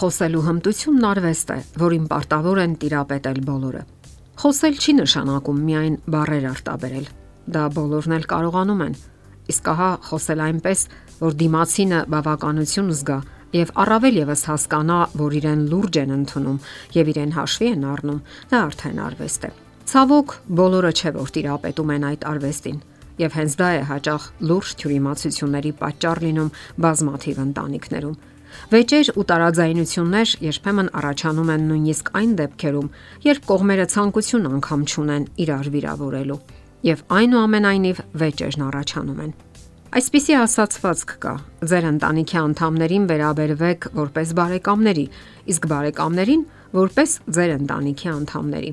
Խոսելու հմտությունն արվեստ է, որին պարտավոր են տիրապետել բոլորը։ Խոսել չի նշանակում միայն բառեր արտաբերել։ Դա բոլորն էլ կարողանում են։ Իսկ ահա խոսել այնպես, որ դիմացինը բավականություն զգա եւ առավել եւս հասկանա, որ իրեն լուրջ են ընդունում եւ իրեն հաշվի են առնում, դա արդեն արվեստ է։ Ցավոք, բոլորը չէ որ տիրապետում են այդ արվեստին եւ հենց դա է հաճախ լուրջ թյուրիմացությունների պատճառ լինում բազմաթիվ ընտանիքներում։ Վեճեր ու տարաձայնություններ երբեմն առաջանում են նույնիսկ այն դեպքերում, երբ կողմերը ցանկություն անգամ չունեն իրար վիրավորելու, եւ այնուամենայնիվ վեճերն առաջանում են։ Այսպիսի ասացվածք կա. ձեր ընտանիքի անդամներին վերաբերվեք որպես բարեկամների, իսկ բարեկամներին որպես ձեր ընտանիքի անդամների։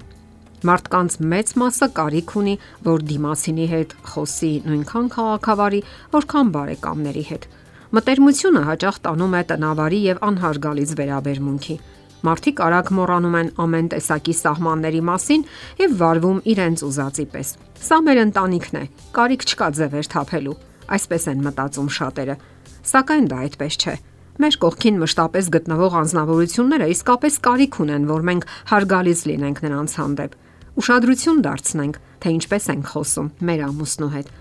Մարդկանց մեծ մասը կարիք ունի, որ դիմացինի հետ խոսի նույնքան քաղաքավարի, որքան բարեկամների հետ։ Մտերմությունը հաճախ տանում է տնավարի եւ անհարգալից վերաբերմունքի։ Մարդիկ արագ մոռանում են ամեն տեսակի սահմանների մասին եւ վարվում իրենց ուզածի պես։ Սա մեր ընտանիքն է, կարիք չկա ձևեր թափելու, այսպես են մտածում շատերը։ Սակայն դա այդպես չէ։ Մեր կողքին մշտապես գտնվող անznավորությունները իսկապես կարիք ունեն, որ մենք հարգալից լինենք նրանց հանդեպ։ Ուշադրություն դարձնենք, թե ինչպես ենք խոսում մեր ամուսնու հետ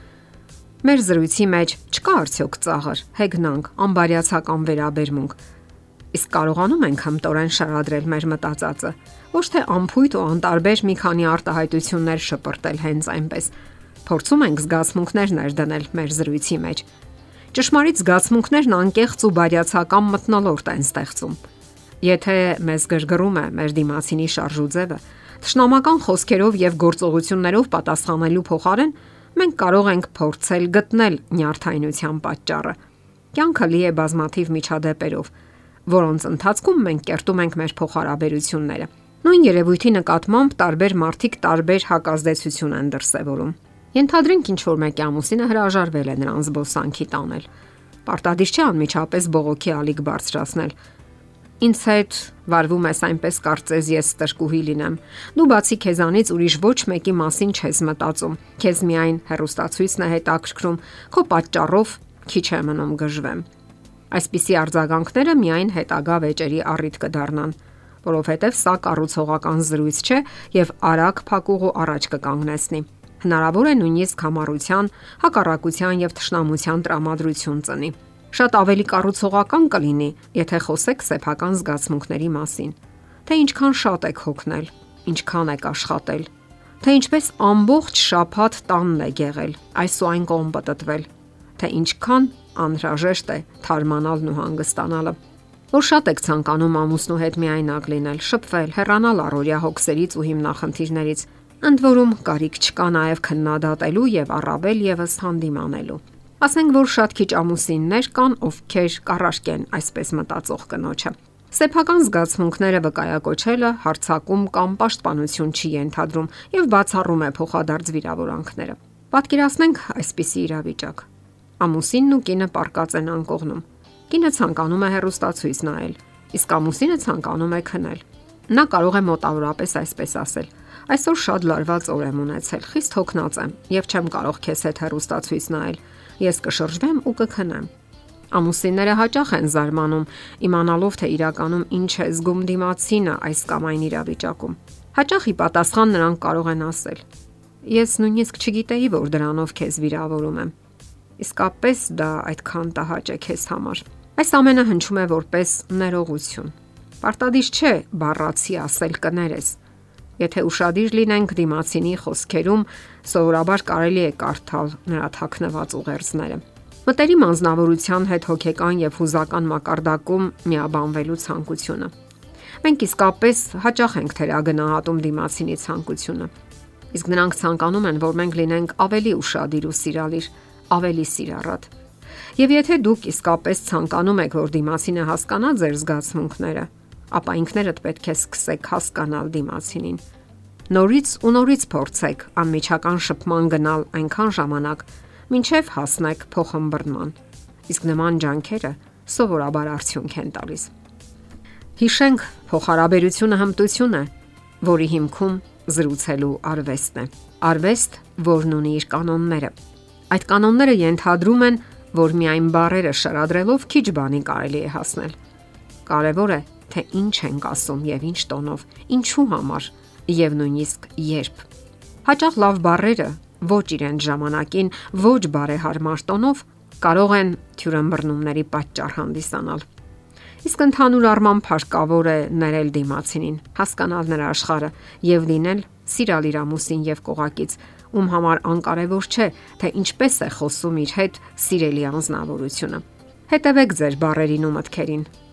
Մեր զրույցի մեջ չկա արդյոք ծաղր, հեգնանք, անբարյացակամ վերաբերմունք։ Իսկ կարողանում ենք հմտորեն շարադրել մեր մտածածը, ոչ թե ամփույթ ու անտարբեր մի քանի արտահայտություններ շպրտել հենց այնպես։ Փորձում ենք զգացմունքներ ներդնել մեր զրույցի մեջ։ Ճշմարիտ զգացմունքներն անկեղծ ու բարյացակամ մտնոլորտ են ստեղծում։ Եթե մեզ գրգռում է մեր դիմացինի շարժուձևը, թշնամական խոսքերով եւ գործողություններով պատասխանելու փոխարեն մենք կարող ենք փորձել գտնել նյարդայնության պատճառը։ Կյանքը լի է բազմաթիվ միջադեպերով, որոնց ընթացքում մենք կերտում ենք մեր փոխհարաբերությունները։ Նույն երևույթի նկատմամբ տարբեր մարդիկ տարբեր հակազդեցություն են դրսևորում։ Ենթադրենք ինչ որ մեկի ամուսինը հրաժարվել է նրան զբոսանքի տանել։ Պարտադիր չէ անմիջապես բողոքի ալիք բարձրացնել, Ինձ հետ վարվում ես այնպես կարծես ես ստրկուհի լինեմ։ Դու բացի քեզանից ուրիշ ոչ մեկի մասին չես մտածում։ Քեզ միայն հերոստացույցն է հետաքրքրում, քո պատճառով քիչ է մնում գժվեմ։ Այսպիսի արձագանքները միայն հետագա վեճերի առիթ կդառնան, որովհետև սա կառուցողական զրույց չէ եւ արագ փակուղու առաջ կկանգնեցնի։ Հնարավոր է նույնիսկ համառության, հակառակության եւ թշնամության տրամադրություն ծնի։ Շատ ավելի կառուցողական կլինի, եթե խոսեք սեփական զգացմունքների մասին, թե ինչքան շատ եք հոգնել, ինչքան եք աշխատել, թե ինչպես ամբողջ շաբաթ տանն է եղել, այս ու այն կողմ պատտվել, թե ինչքան անհրաժեշտ է թարմանալն ու հանգստանալը։ Որ շատ եք ցանկանում ամուսնու հետ միայնակ լինել, շփվել, հեռանալ առօրյա հոգսերից ու հիմնախնդիրներից, ընդ որում կարիք չկա նաև քննադատելու եւ առավել եւս հանդիմանելու։ Ասենք որ շատ քիչ ամուսիններ կան, ովքեր կառաշկեն այսպես մտածող կնոջը։ Սեփական զգացմունքները վկայակոչելը հարցակում կամ պաշտպանություն չի ենթադրում եւ բացառում է փոխադարձ վիրավորանքները։ Պատկերացնենք այսպիսի իրավիճակ։ Ամուսինն ու կինը պարկած են անկողնում։ Կինը ցանկանում է հերոստացույց նայել, իսկ ամուսինը ցանկանում է քնել։ Նա կարող է մոտավորապես այսպես ասել. Այսօր շատ լարված օր եմ ունեցել, խիստ հոգնած եմ եւ չեմ կարող քեզ հետ հերոստացույց նայել ես կշրջվեմ ու կքնեմ։ Ամուսինները հաճախ են զարմանում, իմանալով թե իրականում ինչ է զգում դիմացինը այս կամ այն իրավիճակում։ Հաճախ ի պատասխան նրանք կարող են ասել. Ես նույնիսկ չգիտեի, որ դրանով քեզ վիրավորում եմ։ Իսկապես դա այդքան տահաճ է քեզ համար։ Այս ամենը հնչում է որպես ներողություն։ Պարտադիր չէ բառացի ասել կներես, Եթե ուշադիր լինենք դիմացինի խոսքերում, սովորաբար կարելի է կարդալ նրա թաքնված ուղերձները։ Մտերիմ անznավորության հետ հոգեկան եւ հուզական մակարդակում միաբանվելու ցանկությունը։ Մենք իսկապես հաճախ ենք թերագնահատում դիմացինի ցանկությունը։ Իսկ նրանք ցանկանում են, որ մենք լինենք ավելի ուշադիր ու սիրալիր, ավելի սիրառատ։ Եվ եթե դուք իսկապես ցանկանում եք, որ դիմացինը հասկանա ձեր զգացմունքները, ապա ինքներդ պետք է սկսեք հասկանալ դիմացինին։ Նորից ու նորից փորձեք անմիջական շփման գնալ այնքան ժամանակ, մինչև հասնեք փոխհմբռնման։ Իսկ նման ջանքերը սովորաբար արդյունք են տալիս։ Հիշենք, փոխհարաբերությունը հմտություն է, որի հիմքում զրուցելու արվեստն է։ Արվեստ, որն ունի իր կանոնները։ Այդ կանոնները ենթադրում են, որ միայն բարերը շարադրելով քիչ բանի կարելի է հասնել։ Կարևոր է թե ինչ ենք ասում եւ ինչ տոնով, ինչու համար եւ նույնիսկ երբ։ Հաճախ լավ բարերը ոչ իրեն ժամանակին, ոչ բարեհարմար տոնով կարող են թյուրըմբռնումների պատճառ հանդիսանալ։ Իսկ ընդհանուր առմամբ հարկավոր է ներել դիմացինին, հասկանալ նրա աշխարհը եւ լինել սիրալ իր ամուսին եւ կողակից, ում համար անկարևոր չէ, թե ինչպես է խոսում իր հետ սիրելի անznավորությունը։ Հետևեք ձեր բարերին ու մտքերին։